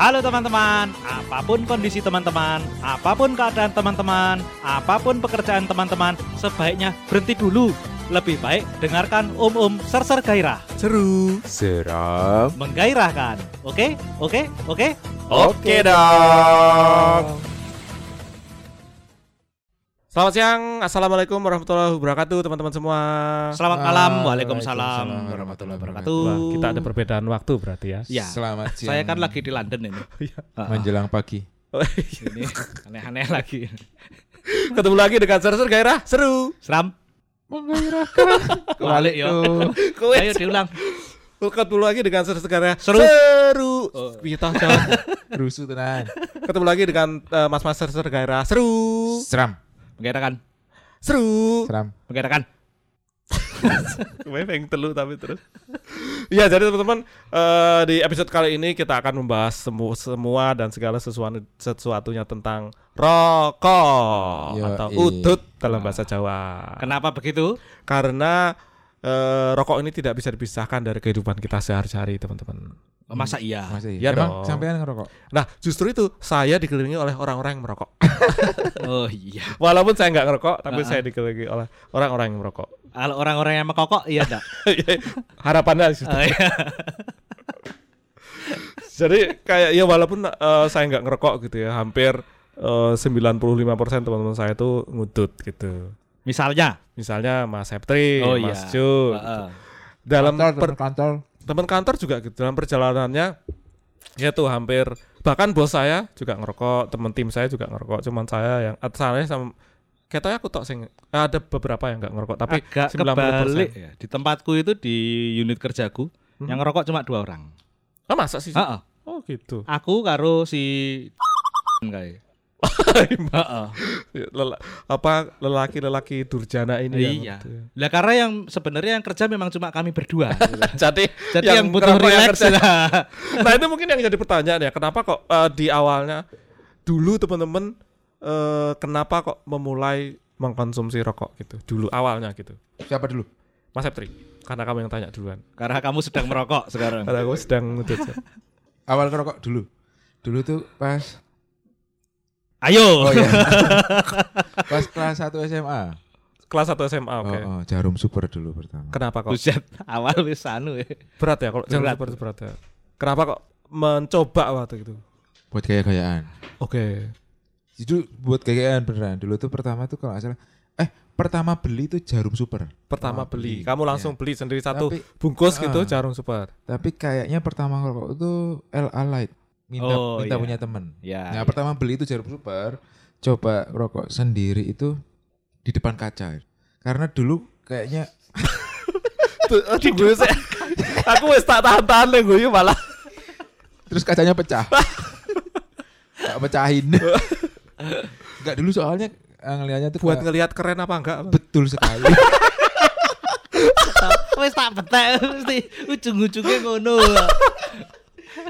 Halo teman-teman, apa pun kondisi teman-teman, apa pun keadaan teman-teman, apa pun pekerjaan teman-teman, sebaiknya berhenti dulu. Lebih baik dengarkan Om Om Serser Gairah. Seru. Seram. Menggairahkan. Oke? Oke? Oke? Oke dong. Selamat siang, assalamualaikum warahmatullahi wabarakatuh teman-teman semua. Selamat Ah, malam. Waalaikumsalam Waalaikumsalam warahmatullahi wabarakatuh. Wah, kita ada perbedaan waktu berarti ya. Ya. Selamat siang. Saya kan lagi di London ini. Ah. menjelang pagi. ini aneh-aneh lagi. Ketemu lagi dengan Serser Gairah. Seru. Seram. Menggairahkan. Balik yo. Ayo diulang. ketemu lagi dengan Serser Gairah. Seru. Seru. Oh. Kita. Rusuh tenan. Ketemu lagi dengan eh, Mas-mas Serser Gairah. Seru. Seram. Menggairahkan. Seru. Seram. Menggairahkan. Gue pengen telu tapi terus. Iya, jadi teman-teman eh, di episode kali ini kita akan membahas semu semua dan segala sesuatu sesuatunya tentang rokok Yoi. atau udut dalam bahasa Jawa. Kenapa begitu? Karena eh, rokok ini tidak bisa dipisahkan dari kehidupan kita sehari-hari, teman-teman. Masa iya? Masih. Iya Emang dong. sampean ngerokok? Nah, justru itu saya dikelilingi oleh orang-orang yang merokok. Oh iya. Walaupun saya nggak ngerokok, tapi Uh-uh. saya dikelilingi oleh orang-orang yang merokok. Kalau orang-orang yang mengkokok iya enggak? Harapannya sih. Oh, iya. Jadi kayak ya walaupun eh, saya nggak ngerokok gitu ya, hampir eh, 95% teman-teman saya itu ngudut gitu. Misalnya. Misalnya Mas Septri, Oh Mas iya. Jun. Heeh. Dalam kantor, per- kantor. Teman kantor juga gitu dalam perjalanannya ya tuh hampir bahkan bos saya juga ngerokok, teman tim saya juga ngerokok, cuman saya yang asalnya sama Ketoknya aku tok sing ada beberapa yang nggak ngerokok, tapi Agak 90%. kebalik ya. Di tempatku itu di unit kerjaku Hmm. yang ngerokok cuma dua orang. Oh, masa sih? Oh gitu. Aku karo si kayak. Lela- apa lelaki-lelaki durjana ini yang Iya. gitu ya. Lah karena yang sebenarnya yang kerja memang cuma kami berdua. Jadi, Jadi yang, butuh kenapa yang relax kerja- lah. nah itu mungkin yang jadi pertanyaan ya, kenapa kok eh, di awalnya dulu teman-teman eh, kenapa kok memulai mengkonsumsi rokok gitu dulu awalnya gitu, Siapa dulu? Mas Septri? Karena kamu yang tanya duluan. Karena kamu sedang merokok sekarang. Karena aku sedang. Awal ngerokok dulu. Dulu tuh pas Ayo. Oh iya. pas kelas 1 SMA. Kelas 1 SMA, oke. Oh, oh, jarum super dulu pertama. Kenapa kok Buset, awal wis anu ya. berat ya kalau jangan Berat. seperti berat ya? Kenapa kok mencoba waktu itu? Buat gaya-gayaan. Oke. Itu buat gaya-gayaan beneran. Dulu tuh pertama tuh kalau salah eh pertama beli tuh jarum super. Pertama Pertama beli, beli, kamu langsung iya. beli sendiri satu Tapi bungkus Ah. gitu jarum super. tapi kayaknya pertama ngerokok itu LA Light. Minta Oh, minta iya. punya temen. Ya. Nah, pertama beli itu jarum super, coba rokok sendiri itu di depan kaca. Karena dulu kayaknya Tuh, aduh, gue aku wis tak tahan-tahan gue malah. terus kacanya pecah. Gak pecahin. Enggak dulu soalnya eh, ngelihatnya tuh Buat ngelihat keren apa enggak? betul sekali. Wis tak betek mesti ujung-ujungnya ngono.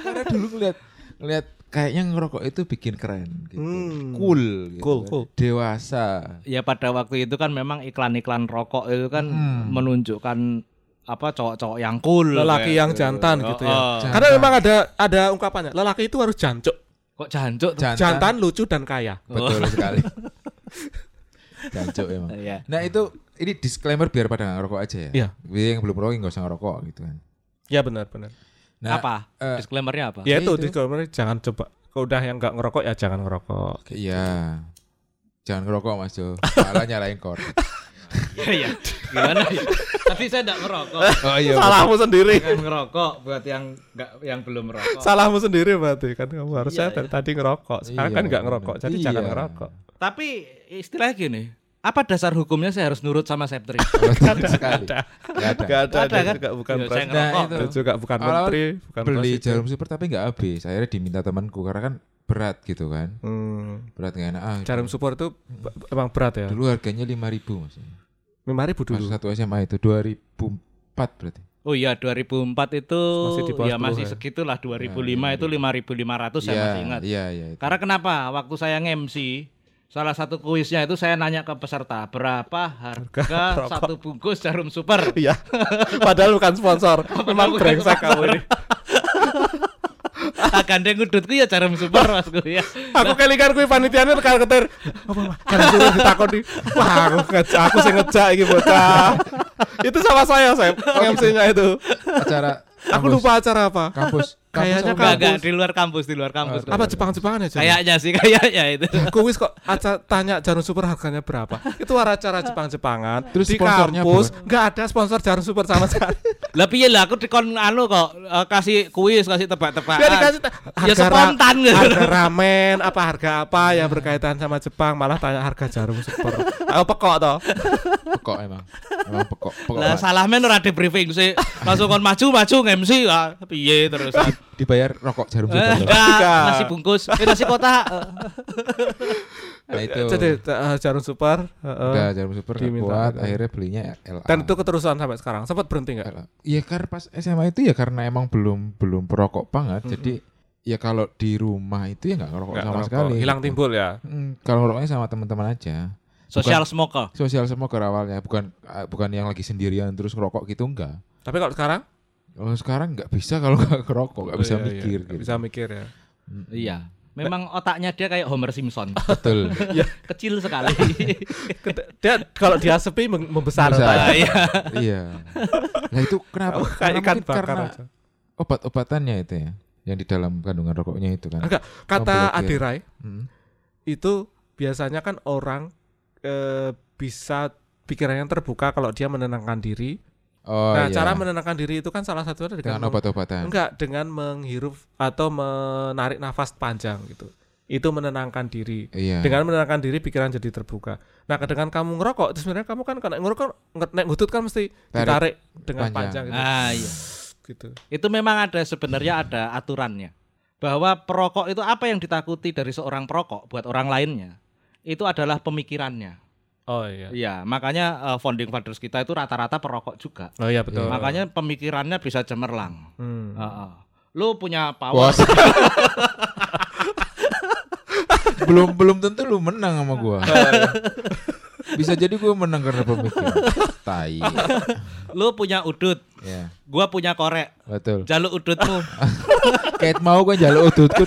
Karena dulu ngeliat ngeliat kayaknya ngerokok itu bikin keren gitu. Hmm. Cool gitu. Cool, cool. Dewasa. ya pada waktu itu kan memang iklan-iklan rokok itu kan Hmm. menunjukkan apa cowok-cowok yang cool Lelaki yang jantan gitu ya. Oh, Jantan. Karena memang ada ada ungkapannya, lelaki itu harus jancuk, Kok jancuk? Jantan. jantan, lucu dan kaya. Betul sekali. Jancuk emang. Iya. Nah itu ini disclaimer biar pada ngerokok aja ya. Iya. Biar yang belum ngerokok nggak usah ngerokok gitu kan. Ya benar benar. Nah, apa? eh, Disclaimernya apa? Ya itu itu. disclaimer jangan coba. Kalau udah yang enggak ngerokok ya jangan ngerokok. Iya. Jangan ngerokok Mas Jo. Malah nyalain kor. Iya iya. Gimana ya? Tapi saya enggak ngerokok. Oh iya. Salahmu sendiri. Jangan ngerokok buat yang enggak yang belum merokok. Salahmu sendiri berarti kan kamu harusnya Iya, dari tadi ngerokok. Sekarang Iya, kan enggak ngerokok. Jadi Iya. jangan ngerokok. Tapi istilahnya gini, apa dasar hukumnya saya harus nurut sama Septri? Sekali. ada. Nggak ada. Enggak ada, Ada dia kan? juga bukan Iya. Nah, juga bukan Awal-awal menteri, bukan Beli presiden. jarum super tapi nggak habis. Akhirnya diminta temanku karena kan berat gitu kan. Hmm. Berat nggak enak. Ah, Jarum support itu emang berat ya. Dulu harganya 5000 Mas. Lima ribu dulu. satu SMA itu 2004 berarti. Oh iya 2004 itu Masih di ya 10 masih ya. segitulah 2005 iya, itu 5500 saya masih ingat. Iya, iya. itu. Karena kenapa? Waktu saya nge-MC salah satu kuisnya itu saya nanya ke peserta berapa harga rokok. satu bungkus jarum super. Iya. Padahal bukan sponsor. Memang brengsek kamu ini. Ah, gandeng ngudutku ya jarum super masku ya. Aku kelingan kuwi panitiane tekan ketir. Apa Mas? Kan suruh ditakoni. Wah, aku ngejak aku sing ngejak iki bocah. itu sama saya, saya MC-nya itu. Acara Aku kampus. lupa acara apa. kampus. Kayaknya Kampus? Enggak, di luar kampus, di luar kampus. Oh, Apa Jepang-Jepangan ya? Kayaknya sih, kayaknya itu. Kuis kok aca tanya jarum super harganya berapa? Itu acara Jepang-Jepangan. Terus di sponsornya kampus nggak ada sponsor jarum super sama sekali. Lah piye lah aku dikon anu kok eh, kasih kuis, kasih tebak-tebakan. Dia dikasih ta- Ya harga ra- spontan gitu. harga ramen apa harga apa yang berkaitan sama Jepang malah tanya harga jarum super. Aku pekok toh. Pekok emang. Emang pekok. Pekok Lah salah men ora di briefing sih. Langsung kon maju maju nge-MC ah piye terus. dibayar rokok jarum Eh, enggak, nasi bungkus, eh, nasi kotak. eh. Nah itu. Jadi eh, jarum super. heeh. Udah jarum super Diminta. kuat, akhirnya belinya LA. Dan itu keterusan sampai sekarang. Sempat berhenti nggak? Iya karena pas SMA itu ya karena emang belum belum perokok banget. Jadi ya kalau di rumah itu ya nggak ngerokok Nggak sama ngerokok. sekali. Hilang timbul ya. Hmm, kalau ngerokoknya sama teman-teman aja. Social smoker. Sosial smoker awalnya bukan bukan yang lagi sendirian terus ngerokok gitu enggak. Tapi kalau sekarang Kalau sekarang nggak bisa kalau nggak ngerokok, nggak bisa Oh, iya, iya. mikir Nggak gitu. bisa mikir ya. Iya. Memang otaknya dia kayak Homer Simpson. Betul. Kecil sekali. Dia kalau dia sepi mem- membesar. Ah, Iya. iya. Nah itu kenapa? Kayak Karena ikan mungkin bakar karena aja. obat-obatannya itu ya, yang di dalam kandungan rokoknya itu kan. Enggak, kata. Adirai Hmm. itu biasanya kan orang eh, bisa pikirannya terbuka kalau dia menenangkan diri. Oh nah, iya. cara menenangkan diri itu kan salah satunya dengan, dengan obat-obatan. enggak dengan menghirup atau menarik nafas panjang gitu. Itu menenangkan diri. Iya. Dengan menenangkan diri pikiran jadi terbuka. Nah, dengan kamu ngerokok itu sebenarnya kamu kan kena ngerokok nge- nek ngutut kan mesti Tarik ditarik dengan panjang. panjang, gitu. Ah, iya. gitu. Itu memang ada sebenarnya ada aturannya. Bahwa perokok itu apa yang ditakuti dari seorang perokok buat orang lainnya. Itu adalah pemikirannya. Oh iya. Iya, makanya eh, founding fathers kita itu rata-rata perokok juga. Oh iya betul. Makanya pemikirannya bisa cemerlang. Hmm. Heeh. Lu punya power. Belum belum tentu lu menang sama gua. Bisa jadi gua menang karena pemikiran. Tai. Lu punya udut. Ya, Gua punya korek. betul. Jaluk udutmu. Kayak mau gua jaluk udutku.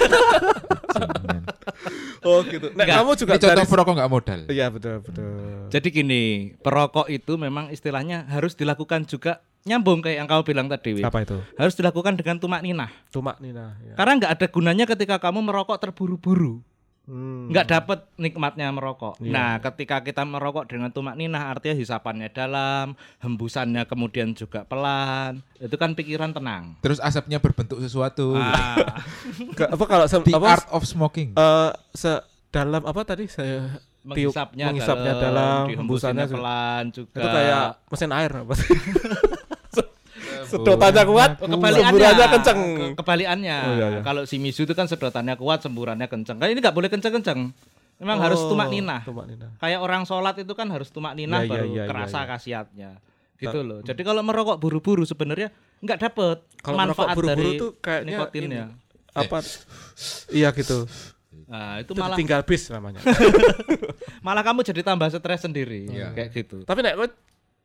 Oh gitu. Nek Enggak, kamu juga Ini contoh dari perokok nggak modal. Iya betul betul. Jadi gini, perokok itu memang istilahnya harus dilakukan juga nyambung kayak yang kau bilang tadi. Wi. Apa itu? Harus dilakukan dengan tumak ninah. Tumak Nina. Ya. Karena nggak ada gunanya ketika kamu merokok terburu-buru. Hmm. nggak dapat nikmatnya merokok. Iya. Nah, ketika kita merokok dengan tumak ninah artinya hisapannya dalam, hembusannya kemudian juga pelan. Itu kan pikiran tenang. Terus asapnya berbentuk sesuatu. Ah, Ke- apa kalau se- The apa art of smoking. eh, se dalam apa tadi saya tiup menghisapnya, menghisapnya dalam, dihembusinnya hembusannya pelan juga. itu kayak mesin air apa sih? Sedotannya kuat, kebalikannya semburannya kenceng. Ke- kebalikannya Oh, iya, iya. kalau si Mizu itu kan sedotannya kuat semburannya kenceng kan ini nggak boleh kenceng-kenceng memang harus Oh, tumak ninah Tumak Nina. kayak orang sholat itu kan harus tumak ninah Iya, iya, baru iya, iya, kerasa iya. khasiatnya gitu loh jadi kalau merokok buru-buru sebenarnya nggak dapet Kalau merokok manfaat buru-buru dari tuh kayaknya nikotinnya Apa? Iya gitu. nah itu Itu malah tinggal bis namanya. malah kamu jadi tambah stres sendiri Iya. kayak gitu Tapi nek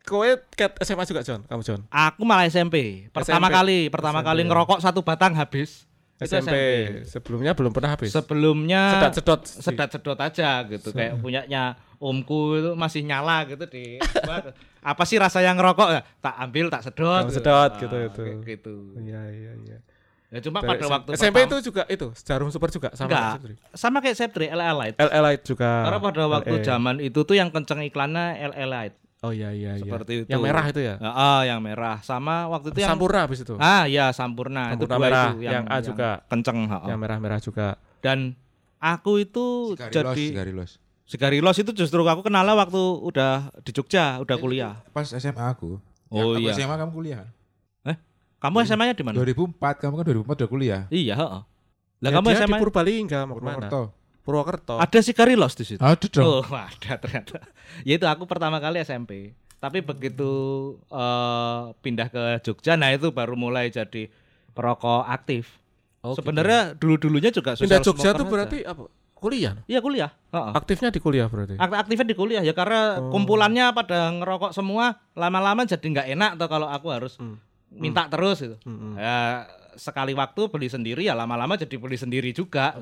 kowe ket SMA juga John, kamu John. aku malah SMP pertama SMP. kali pertama SMP, kali ngerokok satu batang habis Itu SMP. Sebelumnya belum pernah habis. sebelumnya Sedot-sedot. sedot-sedot aja gitu kayak punyanya omku itu masih nyala gitu di apa sih rasa yang ngerokok ya tak ambil tak sedot Tak sedot Ah, gitu, itu. kayak gitu Iya iya iya. ya cuma Dari pada SMP. waktu SMP pertama- itu juga itu jarum super juga sama enggak Septri. sama kayak Septri LL Light LL Light juga. karena pada waktu zaman itu tuh yang kenceng iklannya LL Light Oh iya iya iya. seperti itu Yang merah itu ya. Ah, ah, yang merah sama waktu itu yang Sampurna habis itu. ah ya Sampurna, itu Sampurna dua merah, itu yang A juga. kenceng ha, Yang merah-merah juga. dan aku itu Sigarilos, jadi sigarilos. Sigarilos itu justru aku kenalnya waktu udah di Jogja, udah kuliah. Pas SMA aku. Oh, Yang iya. SMA kamu kuliah. kan? Kamu SMA-nya di mana? 2004 kamu kan 2004 udah kuliah. Iya, heeh. Lah Ya, kamu SMA di Purbalingga mau? Purwokerto. Purwokerto. ada Sigarilos di situ. Ada dong. Oh, ada ternyata. Ya itu aku pertama kali SMP. Tapi begitu eh, pindah ke Jogja, nah itu baru mulai jadi perokok aktif. Oh, gitu. Sebenarnya dulu-dulunya juga Pindah Jogja aja. berarti apa? Kuliah. Iya kuliah. Heeh. Aktifnya di kuliah berarti. Ak- aktifnya di kuliah ya karena Oh. kumpulannya pada ngerokok semua lama-lama jadi nggak enak atau kalau aku harus Hmm. minta terus gitu. Hmm, hmm. Ya sekali waktu beli sendiri ya lama-lama jadi beli sendiri juga.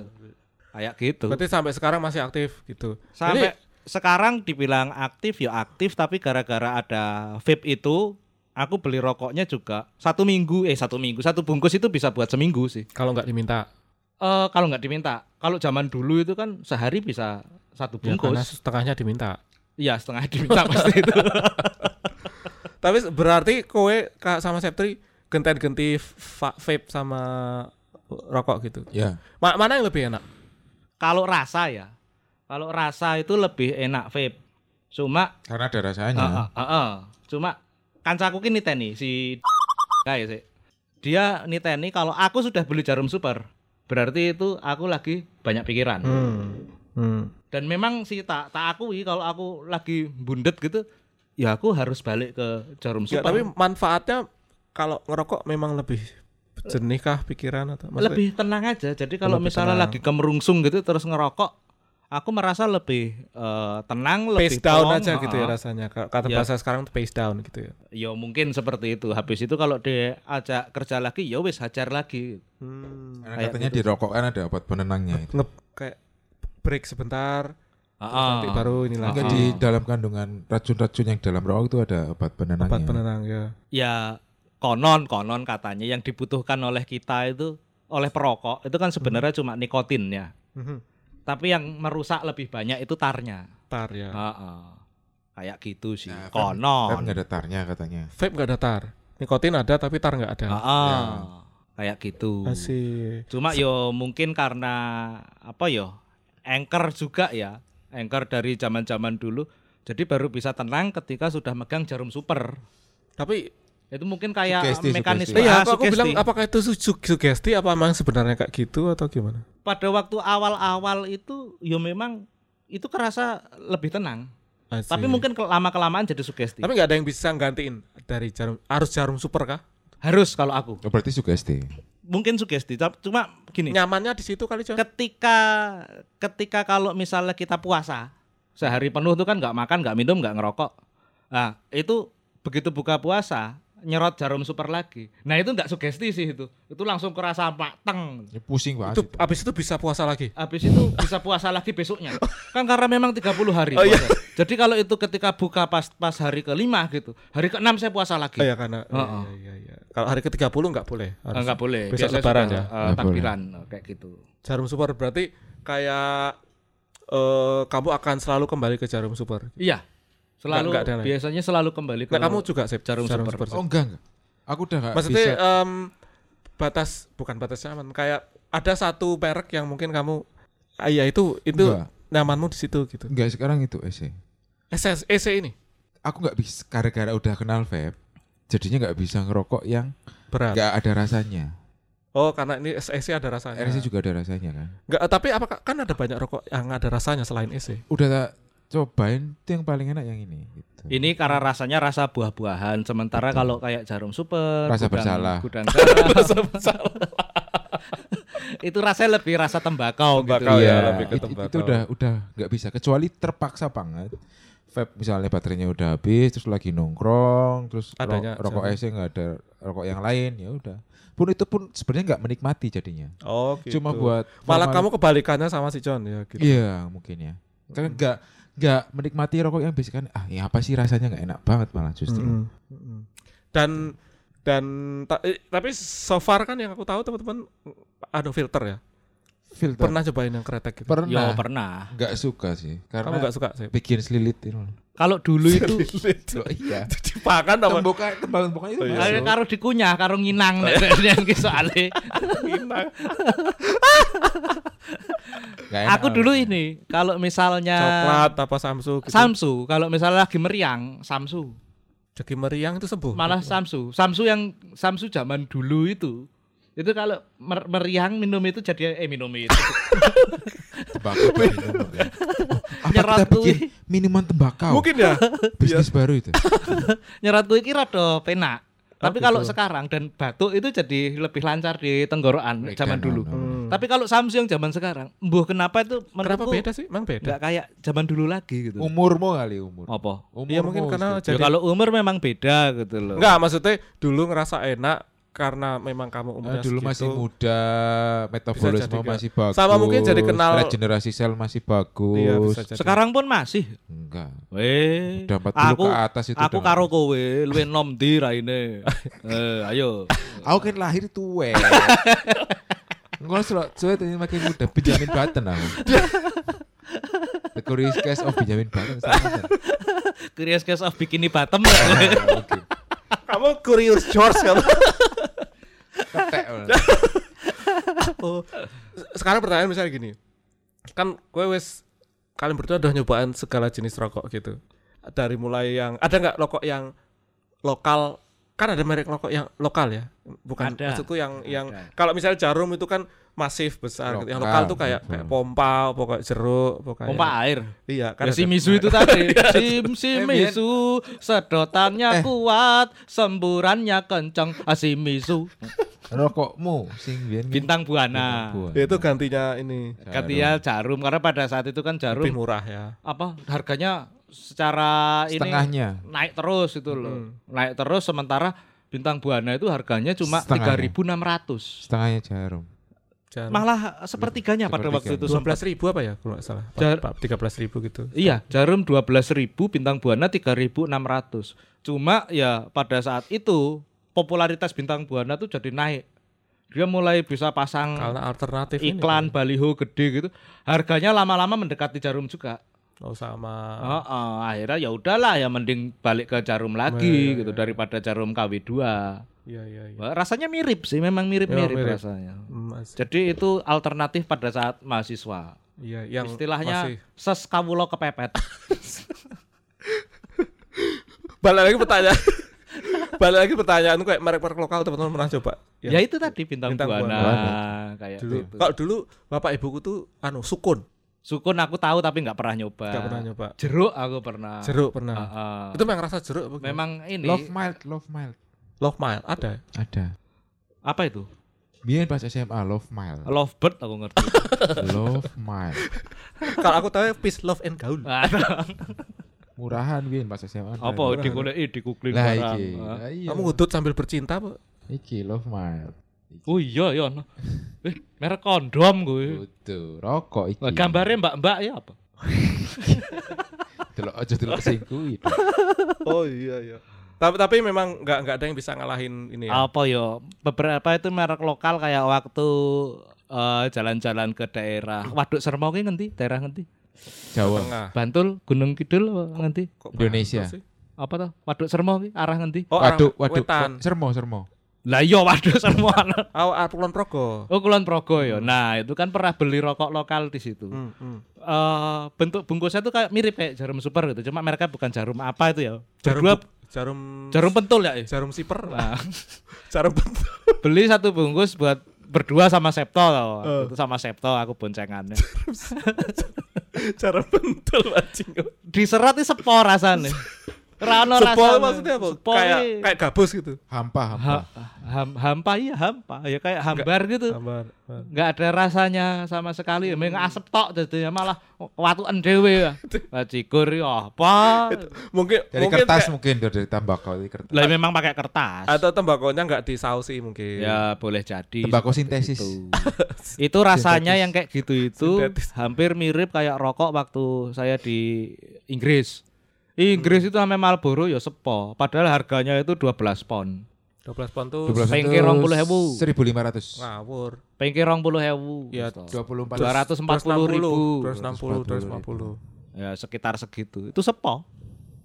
Kayak gitu. Berarti sampai sekarang masih aktif gitu. Sampai sekarang dibilang aktif ya aktif tapi gara-gara ada vape itu aku beli rokoknya juga satu minggu eh satu minggu satu bungkus itu bisa buat seminggu sih. Jadi kalau nggak diminta, Eh kalau nggak diminta, kalau zaman dulu itu kan sehari bisa satu ya karena bungkus. setengahnya diminta. Iya setengah diminta pasti itu. Tapi berarti kowe Kak, sama Septri genten-genti va- vape sama rokok gitu. Ya. Ma- mana yang lebih enak? Kalau rasa ya, kalau rasa itu lebih enak vape. Cuma Karena ada rasanya. Heeh, heeh. Cuma kancaku ki niteni si kayak sih. Dia niteni kalau aku sudah beli jarum super, berarti itu aku lagi banyak pikiran. Hmm. Hmm. Dan memang sih tak tak akui kalau aku lagi bundet gitu, ya aku harus balik ke jarum Ya, super. tapi manfaatnya kalau ngerokok memang lebih jernih kah pikiran atau maksudnya- lebih tenang aja. Jadi kalau Lebih misalnya tenang. lagi kemerungsung gitu terus ngerokok, aku merasa lebih eh, tenang, pace lebih down plong, aja gitu ya rasanya. Ka- Kata Ya. bahasa sekarang tuh pace down gitu ya. Ya mungkin seperti itu. Habis itu kalau diajak kerja lagi, ya wis hajar lagi. Hmm. Karena Kayak katanya gitu. di rokok kan ada obat penenangnya itu. Nge kayak break sebentar, nanti Ah. baru ini lagi. Enggak di dalam kandungan racun-racun yang dalam rokok itu ada obat penenangnya. Obat penenang ya. ya konon konon katanya yang dibutuhkan oleh kita itu oleh perokok itu kan sebenarnya cuma nikotinnya Mhm. tapi yang merusak lebih banyak itu tarnya Tar ya. Heeh. kayak gitu sih Nah, konon Vape nggak ada tarnya katanya. Vape nggak ada tar. Nikotin ada tapi tar nggak ada. Heeh. kayak gitu Masih. cuma yo mungkin karena apa yo anchor juga ya anchor dari zaman zaman dulu jadi baru bisa tenang ketika sudah megang jarum super Tapi itu mungkin kayak Sugesti, mekanisme sugesti. iya, ah, aku, aku bilang apakah itu su- su- sugesti apa emang sebenarnya kayak gitu atau gimana? pada waktu awal-awal itu yo memang itu kerasa lebih tenang. Asik. Tapi mungkin lama kelamaan jadi sugesti. tapi nggak ada yang bisa gantiin dari jarum harus jarum super kah? Harus kalau aku. Oh, berarti sugesti. Mungkin sugesti. Tapi Cuma gini, Nyamannya di situ kali Con. ketika ketika kalau misalnya kita puasa sehari penuh itu kan nggak makan, nggak minum, nggak ngerokok. Nah itu begitu buka puasa nyerot jarum super lagi. Nah itu nggak sugesti sih itu. Itu langsung kerasa mateng. Ya, pusing banget. Itu itu. abis itu bisa puasa lagi. Habis itu bisa puasa lagi besoknya. Kan karena memang 30 hari Oh, iya. Jadi kalau itu ketika buka pas pas hari kelima gitu, hari keenam saya puasa lagi. Oh ya karena iya, Heeh. iya, iya, iya. Kalau hari ke-30 nggak boleh. Harus. Enggak boleh. Besok Biasanya lebaran ya? eh, Nggak takbiran kayak gitu. Jarum super berarti kayak eh kamu akan selalu kembali ke jarum super. Iya. Selalu Nggak- nggak ada lagi. biasanya selalu kembali ke Nah, kamu juga sip jarum super. Oh enggak enggak. Aku udah enggak Maksudnya bisa. em, batas bukan batas nyaman kayak ada satu merek yang mungkin kamu ah, iya itu itu Enggak. nyamanmu di situ gitu. Enggak sekarang itu EC. SS EC ini Aku nggak bisa gara-gara udah kenal vape. Jadinya nggak bisa ngerokok yang berat. nggak ada rasanya. Oh, karena ini EC ada rasanya. RC juga ada rasanya kan. Enggak, tapi apakah kan ada banyak rokok yang ada rasanya selain EC? Udah cobain itu yang paling enak yang ini. Gitu. Ini karena rasanya rasa buah-buahan, sementara kalau kayak jarum super, Rasa gudang- bersalah. gudang garam, itu rasanya lebih rasa tembakau, Tembakau gitu. ya, Iya, lebih ke itu, itu tembakau. udah udah nggak bisa kecuali terpaksa banget. Vape misalnya baterainya udah habis terus lagi nongkrong terus ro- Adanya rokok jarum. EC nggak ada rokok yang lain ya udah. Pun itu pun sebenarnya nggak menikmati jadinya. Oh, gitu. Cuma buat malah kamu kebalikannya sama si John ya gitu. Iya mungkin ya. Kan nggak nggak menikmati rokok yang basic kan ah ya apa sih rasanya nggak enak banget malah justru. Mm-mm. Mm-mm. Dan dan ta- eh, tapi so far kan yang aku tahu teman-teman ada filter ya. Filter Pernah cobain yang kretek gitu. pernah Yo pernah. nggak suka sih Kamu karena nggak suka sih? bikin selilit itu. Kalau dulu itu Oh, iya. Dipakan apa? Tembokan tembang-tembokan itu Oh, iya. karo dikunyah, karo nginang nek nek ki soalnya. Nggak enak. Aku dulu ini kalau misalnya Coklat apa Samsu gitu. Samsu, kalau misalnya lagi meriang, Samsu. Jadi meriang itu sembuh. Malah Samsu. Samsu yang Samsu zaman dulu itu. Itu kalau mer- meriang minum itu jadi eh minum itu. tembakau minum, ya. Apa Nyerot kita bikin minuman tembakau? Mungkin ya. bisnis baru itu. Nyerat kuwi ki rada penak. Oh, Tapi gitu. kalau sekarang dan batuk itu jadi lebih lancar di tenggorokan zaman Breakdown, dulu. no, no. Hmm. Tapi kalau Samsu yang zaman sekarang, mbuh kenapa itu Kenapa beda sih? Emang beda. nggak kayak zaman dulu lagi gitu. Umurmu kali umur. Apa? Umurmu Iya mungkin karena Ustaz. Ya jadi kalau umur memang beda gitu loh. Enggak, maksudnya dulu ngerasa enak karena memang kamu umurnya dulu segitu. masih muda, metabolisme masih bagus. Sama mungkin jadi kenal- regenerasi sel masih bagus. Iya. Sekarang pun masih. Enggak. Weh, Udah 40 aku ke atas itu aku karo kowe luwih nom ndi raine. eh, ayo. Aku kan lahir tuwe. Enggak suwe tadi makin muda Benjamin Button aku. The Curious Case of Benjamin Button. Curious Case of Bikini Bottom. Kamu curious George kamu. Ketek. Oh. Sekarang pertanyaan misalnya gini. Kan gue wes kalian berdua udah nyobain segala jenis rokok gitu. Dari mulai yang ada nggak rokok yang lokal kan ada merek rokok yang lokal ya bukan Ada. maksudku yang yang Ada. kalau misalnya jarum itu kan masif besar gitu. yang Lokal, lokal tuh kayak betul. kayak pompa pokok jeruk pokoknya Pompa air. iya Ya, kan si ada- Misu itu tadi. Si, si Eh, Misu sedotannya Eh. kuat, semburannya kencang. Ah, si Misu Rokokmu sing biyen bintang buana. Buana. itu gantinya ini Gantian jarum karena pada saat itu kan jarum lebih murah ya apa harganya secara ini Setengahnya. naik terus itu loh. Mm. Naik terus sementara bintang buana itu harganya cuma Setengahnya. 3.600. Setengahnya jarum. Malah sepertiganya pada waktu itu dua belas ribu apa ya kalau nggak salah Jar- tiga belas ribu gitu Iya, jarum 12.000, bintang buana 3.600. Cuma ya pada saat itu popularitas bintang buana tuh jadi naik. Dia mulai bisa pasang karena alternatif ini iklan kan. baliho gede gitu. Harganya lama-lama mendekati jarum juga. oh sama Oh, oh, akhirnya ya udahlah ya mending balik ke jarum lagi gitu iya. daripada jarum KW2. Iya iya iya Wah, Rasanya mirip sih, memang mirip-mirip Ya, mirip. rasanya. Masih- Jadi itu alternatif pada saat mahasiswa. iya yang Istilahnya masih- ses kawulo kepepet. balik lagi pertanyaan balik lagi pertanyaan kayak merek-merek lokal teman-teman pernah coba Ya, itu tadi bintang, Bintang buana, Buana. kayak dulu gitu. kalau dulu bapak ibuku tuh anu sukun Sukun aku tahu tapi nggak pernah nyoba. nggak pernah nyoba Jeruk aku pernah. jeruk pernah Ah, ah. itu memang rasa jeruk apa gimana? memang ini Love mild, love mild. Love mile ada Ada. apa itu? Biyen pas SMA love mild. Lovebird aku ngerti. love mild. kalau aku tahu peace love and gaul Ada. Murahan biyen pas SMA. apa di goleki di googling Lah barang. iki. Ah. Lah iya. kamu ngudut sambil bercinta bu Iki love mild. Oh iya ya. no. Eh, merek kondom gue. Kudu rokok iki. Lah, gambarnya mbak-mbak ya apa? Delok aja delok sing kuwi. Oh iya iya tapi tapi memang nggak nggak ada yang bisa ngalahin ini ya Apa ya? Beberapa itu merek lokal kayak waktu eh, jalan-jalan ke daerah Waduk Sermo ki ngendi? Daerah ngendi? Jawa. tengah Bantul, Gunung Kidul ngendi? Kok Indonesia. Apa tuh? Waduk Sermo ki arah ngendi? oh Waduh, arah waduh. wetan Sermo, sermo. Lah iya Waduk Sermo. oh Kulon Progo Oh Kulon Progo ya. Nah, itu kan pernah beli rokok lokal di situ. Hmm, hmm. Eh, bentuk bungkusnya tuh kayak mirip kayak jarum super gitu. Cuma mereka bukan jarum apa itu ya. jarum Berdua jarum jarum pentul ya. eh? jarum siper Nah, jarum pentul beli satu bungkus buat berdua sama Septo loh. Itu sama Septo aku boncengannya. jarum pentul anjing Diserat itu sepo rasanya. Rano Sepol maksudnya apa? Sepol kayak ini kayak gabus gitu. Hampa, hampa. ha- ham- hampa iya hampa ya kayak hambar gitu. Gambar. nggak ada rasanya sama sekali ya memang asep tok jadinya malah watuan dewe ya cikur ya apa Mungkin Dari mungkin kertas kayak- mungkin dari tembakau dari kertas. lah memang pakai kertas atau tembakonya nggak disausi mungkin. ya boleh jadi Tembakau sintesis. itu. itu rasanya Sintetis. yang kayak gitu itu Sintetis. hampir mirip kayak rokok waktu saya di Inggris Inggris itu namanya Marlboro ya sepo padahal harganya itu 12 pound 12 pound tuh 12 Pengki itu 20.000. 1500. ngawur. pengki rong puluh hewu Ya, 24 Dua ratus empat puluh ribu 260, 250. ya sekitar segitu itu sepo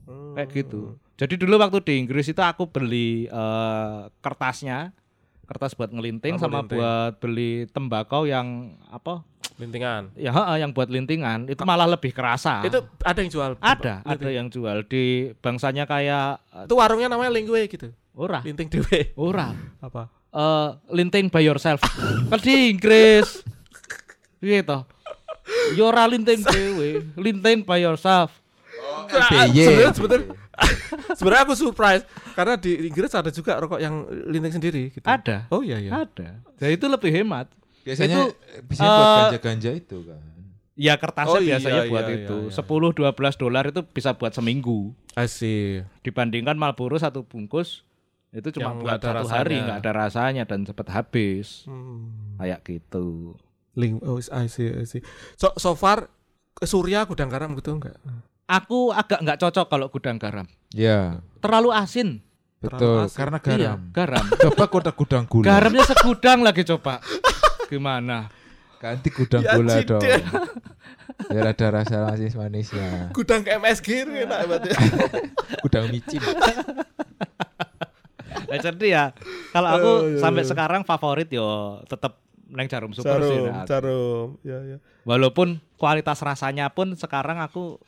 Hmm. kayak gitu. Jadi dulu waktu di Inggris itu aku beli eh, kertasnya, kertas buat ngelinting Oh, sama ngelinting. buat beli tembakau yang apa? Lintingan. Ya heeh, yang buat lintingan itu malah lebih kerasa. Itu ada yang jual. ada, Linting. ada yang jual di bangsanya kayak eh, Itu warungnya namanya Linggue gitu. ora, Linting dewe. ora. Apa? Eh, linting by yourself. kan di Inggris. Piye to? Ya ora linting dhewe, linting by yourself. LBY. Sebenarnya sebenarnya aku surprise karena di Inggris ada juga rokok yang linting sendiri gitu. Ada. Oh iya iya. Ada. Dan itu lebih hemat. Biasanya Itu, bisa buat eh, ganja-ganja itu kan. Ya kertasnya Oh, iya, biasanya iya, buat iya, itu. iya. 10 12 dolar itu bisa buat seminggu. Asih. Dibandingkan Marlboro satu bungkus Itu cuma Yang buat satu hari rasanya. nggak ada rasanya dan cepet habis. Hmm. Kayak gitu. Link oh I see, I see. So so far Surya gudang garam gitu enggak? Aku agak nggak cocok kalau gudang garam. Ya, Terlalu asin. betul. asin. Karena Iya, garam. garam. Coba kota gudang gula. Garamnya segudang lagi coba. Gimana? Ganti gudang Ya, gula dong. Biar ada rasa manis manisnya. Gudang MSG itu enak banget. ya. Gudang micin. Nah, jadi ya kalau aku Oh, iya, sampai iya. sekarang favorit yo tetap neng jarum super sih. Jarum, nah. jarum. Ya ya. Walaupun kualitas rasanya pun sekarang aku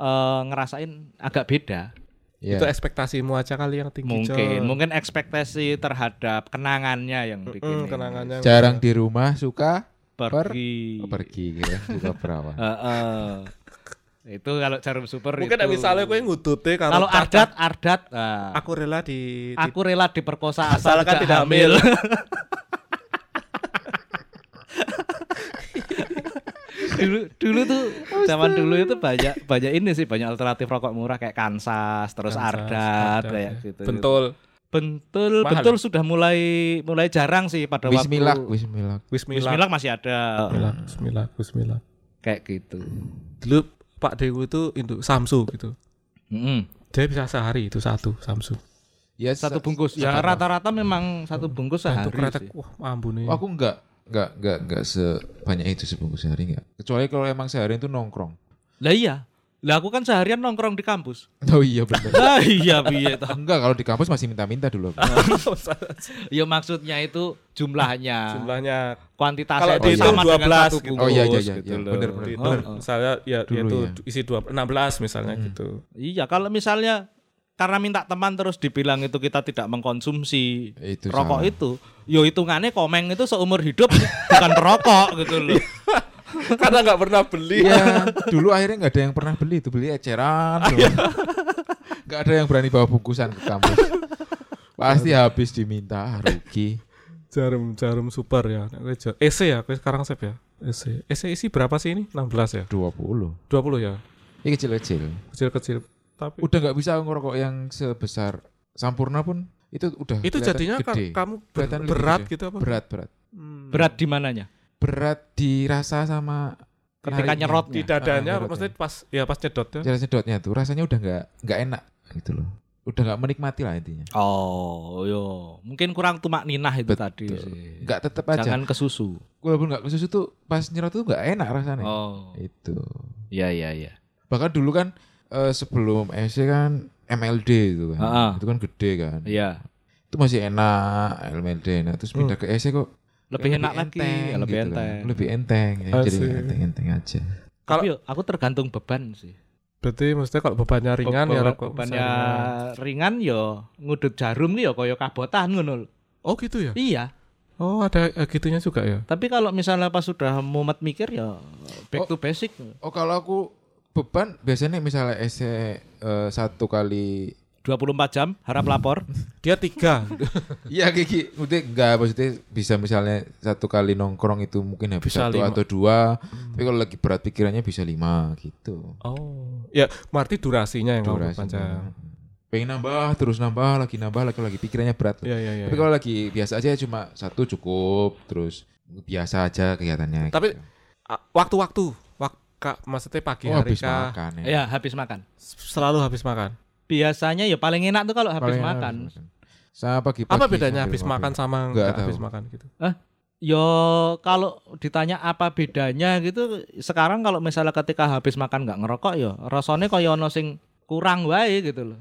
eh, ngerasain agak beda. Ya. Itu ekspektasimu aja kali yang tinggi. mungkin mungkin ekspektasi terhadap kenangannya yang bikin Mm, ini. kenangannya. Jarang di rumah suka pergi. oh, pergi kira suka perawan. Heeh. itu kalau jarum super Mungkin itu. misalnya ngudute karo kalau cacat, ardat ardat nah, aku rela di, di aku rela diperkosa asal Asalkan tidak tidak hamil. dulu dulu tuh zaman dulu itu banyak banyak ini sih banyak alternatif rokok murah kayak kansas terus Kansas, ardat kayak ya. gitu bentul. bentul Mahal bentul sudah mulai mulai jarang sih pada Bismillah, waktu bismillah. Bismillah. Bismillah masih ada Bismillah. Bismillah. Bismillah. kayak gitu Dulu Pak Dewu itu induk Samsu gitu. Mm-mm. Dia bisa sehari itu satu Samsu. Ya satu sa- bungkus ya rata-rata memang satu bungkus Satu sehari kretek. sih. Wah, ambune. Oh, aku enggak enggak enggak enggak sebanyak itu sebungkus sehari enggak. Kecuali kalau emang sehari itu nongkrong. lah iya lah aku kan seharian nongkrong di kampus Oh iya benar. lah iya piye toh enggak kalau di kampus masih minta-minta dulu. ya maksudnya itu jumlahnya Jumlahnya kuantitasnya Kalau itu sama dengan 12 satu gitu. bungkus Oh, iya, iya, iya, gitu iya, loh. bener, bener, itu Oh, oh. misalnya ya Dulu itu ya. isi dua 16 misalnya Hmm. gitu. Iya, kalau misalnya karena minta teman terus dibilang itu kita tidak mengkonsumsi Itu rokok salah. itu, yo hitungannya komeng itu seumur hidup bukan perokok gitu loh. Karena nggak pernah beli. Iya, dulu akhirnya nggak ada yang pernah beli itu beli eceran. iya. Nggak ada yang berani bawa bungkusan ke kampus. Pasti habis diminta ah, rugi. Jarum jarum super ya. EC ya, sekarang sep ya. EC. EC isi berapa sih ini? 16 ya? 20. 20 ya. Ini kecil-kecil. Kecil-kecil. Tapi Udah nggak bisa ngerokok yang sebesar Sampurna pun itu udah itu jadinya kan gede. kamu ber- Kelihatan berat gede. gitu apa? berat berat Hmm. Berat di mananya? berat dirasa sama Ketika nyerotnya. di dadanya Ah, maksudnya pas ya pas nyedot ya. Jalan sedotnya tuh rasanya udah nggak nggak enak gitu loh udah nggak menikmati lah intinya Oh, yo. Mungkin kurang tumak ninah itu Betul. tadi sih. nggak tetep aja Jangan ke susu. walaupun nggak ke susu tuh pas nyerot tuh nggak enak rasanya Oh. itu Iya, iya, iya. bahkan dulu kan eh, sebelum SC kan MLD itu kan Ah, ah. itu kan gede kan Iya. itu masih enak MLD nah terus pindah ke SC kok Lebih enak lagi, ya, lebih gitu kan. enteng. lebih enteng ya, jadi enteng-enteng aja Tapi yo, aku tergantung beban sih. Berarti maksudnya kalau bebannya ringan ya Beban- rokok bebannya ringan. yo ngudut jarum nih yo kaya kabotan ngono. Oh gitu ya? Iya. Oh ada eh, gitunya juga ya? Tapi kalau misalnya pas sudah mumet mikir ya back Oh. to basic. oh kalau aku beban biasanya misalnya SC eh, satu kali 24 jam harap lapor. Dia tiga. Iya Kiki, maksudnya enggak maksudnya bisa misalnya satu kali nongkrong itu mungkin habis Bisa satu lima. atau dua, tapi kalau lagi berat pikirannya bisa lima gitu. oh. Ya, berarti durasinya yang Durasinya. panjang. Pengen nambah terus nambah lagi nambah lagi lagi pikirannya berat. Iya iya iya. Tapi kalau lagi biasa aja cuma satu cukup terus biasa aja kegiatannya. Tapi gitu. Wak, maksudnya pagi oh, hari habis kah? makan ya. Ya, habis makan. Selalu habis makan. Biasanya ya paling enak tuh kalau habis Paling enak makan. habis Sama pagi-pagi. Apa bedanya habis makan sama Nggak habis makan gitu? Yo kalau ditanya apa bedanya gitu, sekarang kalau misalnya ketika habis makan nggak ngerokok ya rasanya kaya ono sing kurang wae gitu loh.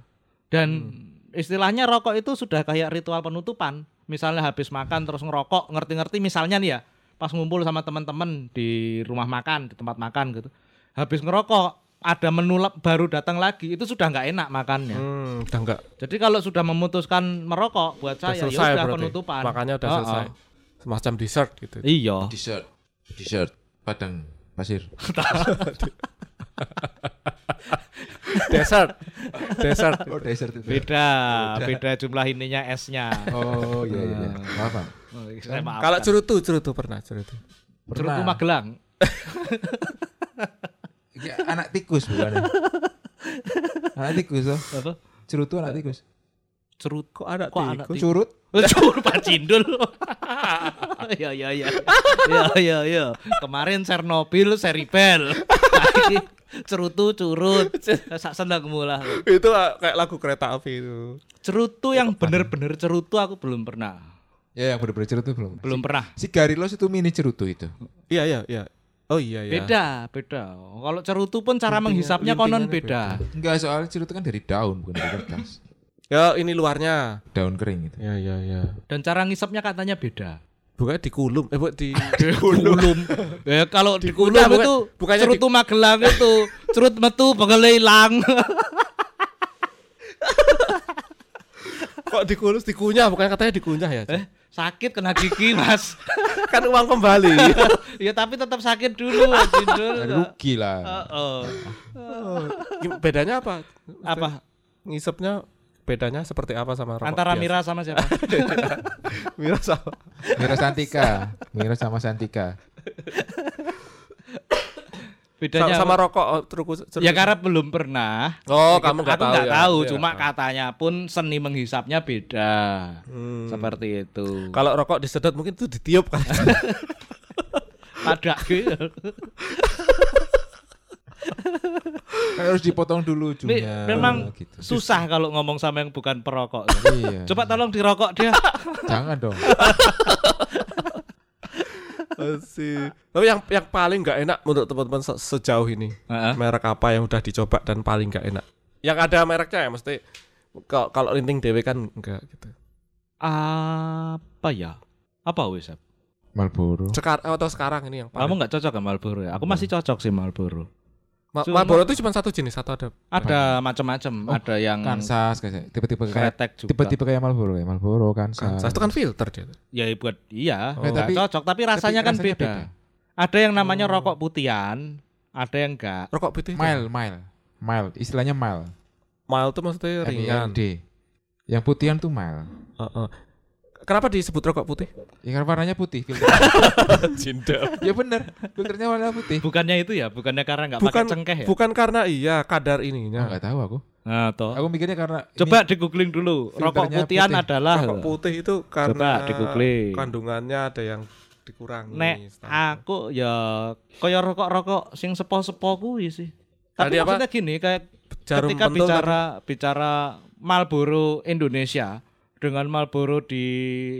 Dan istilahnya rokok itu sudah kayak ritual penutupan. Misalnya habis makan terus ngerokok, ngerti-ngerti misalnya nih ya, pas ngumpul sama teman-teman di rumah makan, di tempat makan gitu. Habis ngerokok ada menu baru datang lagi, itu sudah nggak enak makannya. Hmm, udah enggak. Jadi kalau sudah memutuskan merokok buat Udah saya ya selesai udah berarti. penutupan. Makanya udah Oh, selesai. oh. Semacam dessert gitu. Iya. Dessert. Dessert Padang pasir. dessert. dessert. Oh, dessert itu. Beda, beda jumlah ininya S-nya. Oh iya iya. iya. Oh, saya maafkan. Kalau cerutu, cerutu pernah cerutu. Cerutu Magelang. Ya, anak tikus bukan? ya? anak tikus oh. Apa? Cerutu anak tikus. Cerut Kok ada Kok tikus? tikus? Curut. Curut Pak Cindul. Iya iya iya. Iya iya iya. Kemarin Chernobyl seribel. Saiki Cerutu curut. Sak senengmu lah. itu kayak lagu kereta api itu. Cerutu yang bener-bener cerutu aku belum pernah. Ya yang bener-bener cerut itu belum. Belum pernah. Si Garilos itu mini cerutu itu. Iya iya iya. Oh iya iya. Beda, beda. Kalau cerutu pun cara menghisapnya konon beda. Enggak soalnya cerutu kan dari daun bukan dari kertas. Ya ini luarnya. Daun kering gitu. Ya ya ya. Dan cara ngisapnya katanya beda. Bukannya dikulum, eh buat di Kulum. Ya kalau di kulum Dikunyah, bukan- itu bukannya cerutu Magelang itu cerut metu bakal hilang. kok dikulus dikunyah, bukan katanya dikunyah ya? eh, sakit kena gigi, Mas. kan uang kembali. ya tapi tetap sakit dulu. Rugi lah. Oh, Gim- Bedanya apa? Apa? Ngisepnya bedanya seperti apa sama rokok Antara biasa? Mira sama siapa? Mira sama. Mira Santika. Mira sama Santika. Bedanya sama, sama apa? rokok oh, terus Ya karena belum pernah. Oh, Ya, kamu nggak tahu nggak ya? tahu, Iya. cuma katanya pun seni menghisapnya beda. Hmm. Seperti itu. Kalau rokok disedot mungkin itu ditiup kan. Gitu. Kan harus dipotong dulu ujungnya. memang gitu. susah kalau ngomong sama yang bukan perokok. Iya. Coba tolong dirokok dia. Jangan dong. Tapi yang yang paling nggak enak menurut teman-teman se- sejauh ini Heeh. merek apa yang udah dicoba dan paling nggak enak? Yang ada mereknya ya mesti kalau kalau linting dewe kan enggak gitu. Apa ya? Apa wis? Sep? Marlboro. Sekarang atau sekarang ini yang Kamu paling. nggak cocok sama Marlboro ya? Aku masih cocok sih Marlboro. Ma- cuma- Marlboro itu cuma satu jenis atau ada? Ada macam-macam. Oh, ada yang Kansas kayak tipe-tipe kayak tipe-tipe kayak Marlboro ya. Marlboro Kansas. Kansas itu kan filter dia. Ya buat iya, Oh. Tapi- cocok. Tapi rasanya Tapi kan rasanya beda. Ada yang namanya rokok putihan, ada yang enggak. Rokok putih. Mile, mile. Mile, istilahnya mile. Mild itu maksudnya ringan. MILD. Yang putihan tuh mile. Heeh. Kenapa disebut rokok putih? Ya kan warnanya putih filter. Cinta. ya bener, filternya warna putih. Bukannya itu ya, bukannya karena nggak pakai Bukan cengkeh ya? bukan karena iya kadar Oh, ininya. enggak tahu aku. Nah, toh. Aku mikirnya karena Coba di googling dulu. Rokok putihan putih. adalah Rokok putih itu karena di-googling. kandungannya ada yang dikurangi. nek aku ya kaya rokok-rokok sing sepo-sepo kuwi sih. Tapi Tadi apa? maksudnya gini kayak Jarum ketika bicara bicara Marlboro Indonesia dengan Marlboro di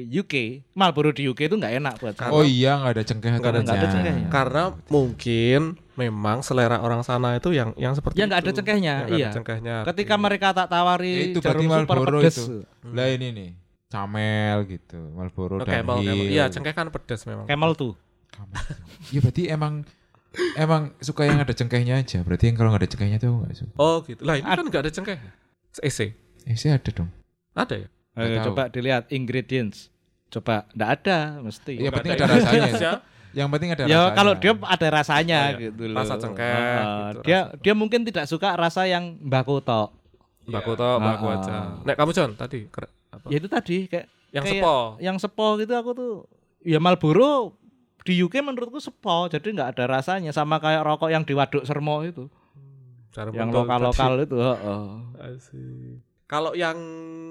UK, Marlboro di UK itu nggak enak buat saya. Oh iya nggak ada cengkeh Nggak ada- nggak ada cengkehnya. Karena mungkin memang selera orang sana itu yang yang seperti Ya nggak ada itu. cengkehnya, Yang nggak ada iya. cengkehnya. Ketika mereka tak tawari Ya, itu jarum berarti super Marlboro pedes. itu. Lah ini nih, Camel gitu, Marlboro Oh, dan Camel, Camel. Iya, cengkeh kan pedas memang. Camel tuh. Ya berarti emang emang suka yang ada cengkehnya aja. Berarti yang kalau nggak ada cengkehnya tuh nggak suka. Oh gitu. Lah ini kan nggak ada cengkeh. EC. Sih ada dong. Ada ya? Eh, tahu. coba dilihat ingredients. Coba nggak ada mesti. Iya, Nggak penting ada rasanya. Yang penting ada ya rasanya. kalau dia ada rasanya Oh, iya. gitu loh. Rasa cengkeh Ah, gitu, dia rasa. dia mungkin tidak suka rasa yang baku tok. Baku toh, baku Ah, aja. ah. Nek kamu John tadi apa? Ya itu tadi kayak yang kayak sepo. Yang sepo gitu aku tuh ya Marlboro di UK menurutku sepo jadi nggak ada rasanya sama kayak rokok yang di Waduk Sermo itu Jarum yang pentol lokal-lokal tadi. itu heeh. Asik. Kalau yang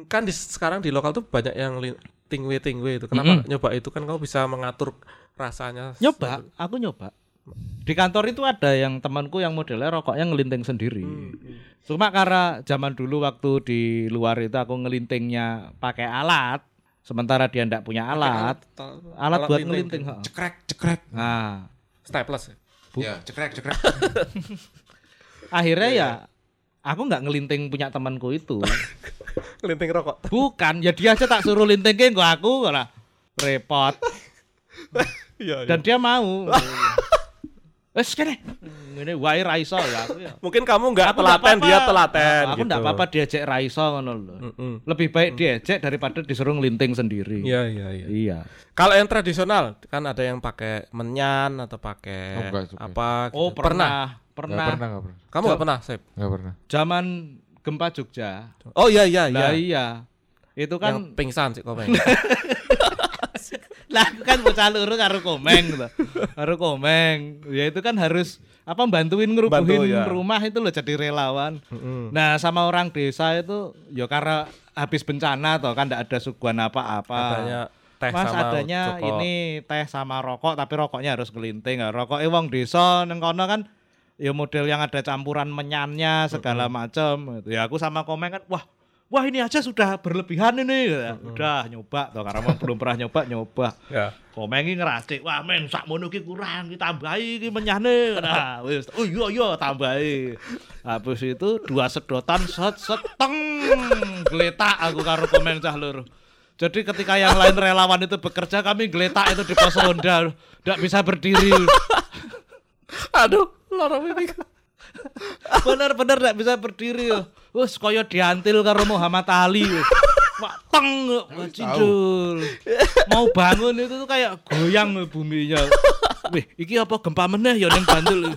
kan di, sekarang di lokal tuh banyak yang tingwe tingwe itu. Kenapa Mm-mm. nyoba itu kan kamu bisa mengatur rasanya. nyoba aku nyoba di kantor itu ada yang temanku yang modelnya rokoknya ngelinting sendiri Hmm. cuma karena zaman dulu waktu di luar itu aku ngelintingnya pakai alat sementara dia ndak punya alat Alat, alat, buat ngelinting heeh. cekrek cekrek. nah Staples ya. Ya cekrek cekrek. akhirnya Iya, ya aku nggak ngelinting punya temanku itu Ngelinting rokok. bukan ya dia aja tak suruh lintingin kok aku lah repot Iya. dan dia mau Wes kene. Ngene wae ra iso ya aku ya. Mungkin kamu nggak telaten, dia telaten. Aku gitu. nggak apa-apa diajak ra iso ngono lho. Mm-mm. Lebih baik diajak daripada disuruh ngelinting sendiri. Iya iya iya. Iya. Kalau yang tradisional kan ada yang pakai menyan atau pakai Oh, enggak apa? Oh, gitu. pernah. Nggak Pernah. pernah nggak pernah. Kamu nggak pernah, Sep? Nggak pernah. Zaman gempa Jogja. Oh iya iya iya. Iya. Itu yang kan pingsan sih komen. lah aku kan bocah luru karo komeng gitu. Karo komeng. Ya itu kan harus apa bantuin ngerubuhin Bantu, ya. rumah itu loh jadi relawan. Mm-mm. Nah, sama orang desa itu ya karena habis bencana toh kan enggak ada suguhan apa-apa. Adanya teh Mas sama adanya ini teh sama rokok tapi rokoknya harus kelinting. Nah, Rokok wong desa neng kono kan ya model yang ada campuran menyannya segala macam. Ya aku sama komen kan wah wah ini aja sudah berlebihan ini. Ya, Udah nyoba toh karena belum pernah nyoba nyoba. Ya. Komen iki ngerasik, wah men sak mono ki kurang, ki tambahi ki menyane. Nah, wis oh iya iya tambahi. Habis itu dua sedotan set seteng geletak aku karo komen cah lur. Jadi ketika yang lain relawan itu bekerja kami geletak itu di pos ronda, tidak bisa berdiri. Aduh, lorong ini. Bener-bener tidak bisa berdiri. Wes koyo diantil karo Muhammad Ali. Wah, teng, cidul. Mau bangun itu tuh kayak goyang buminya. Wih, iki apa gempa meneh ya ning Bantul.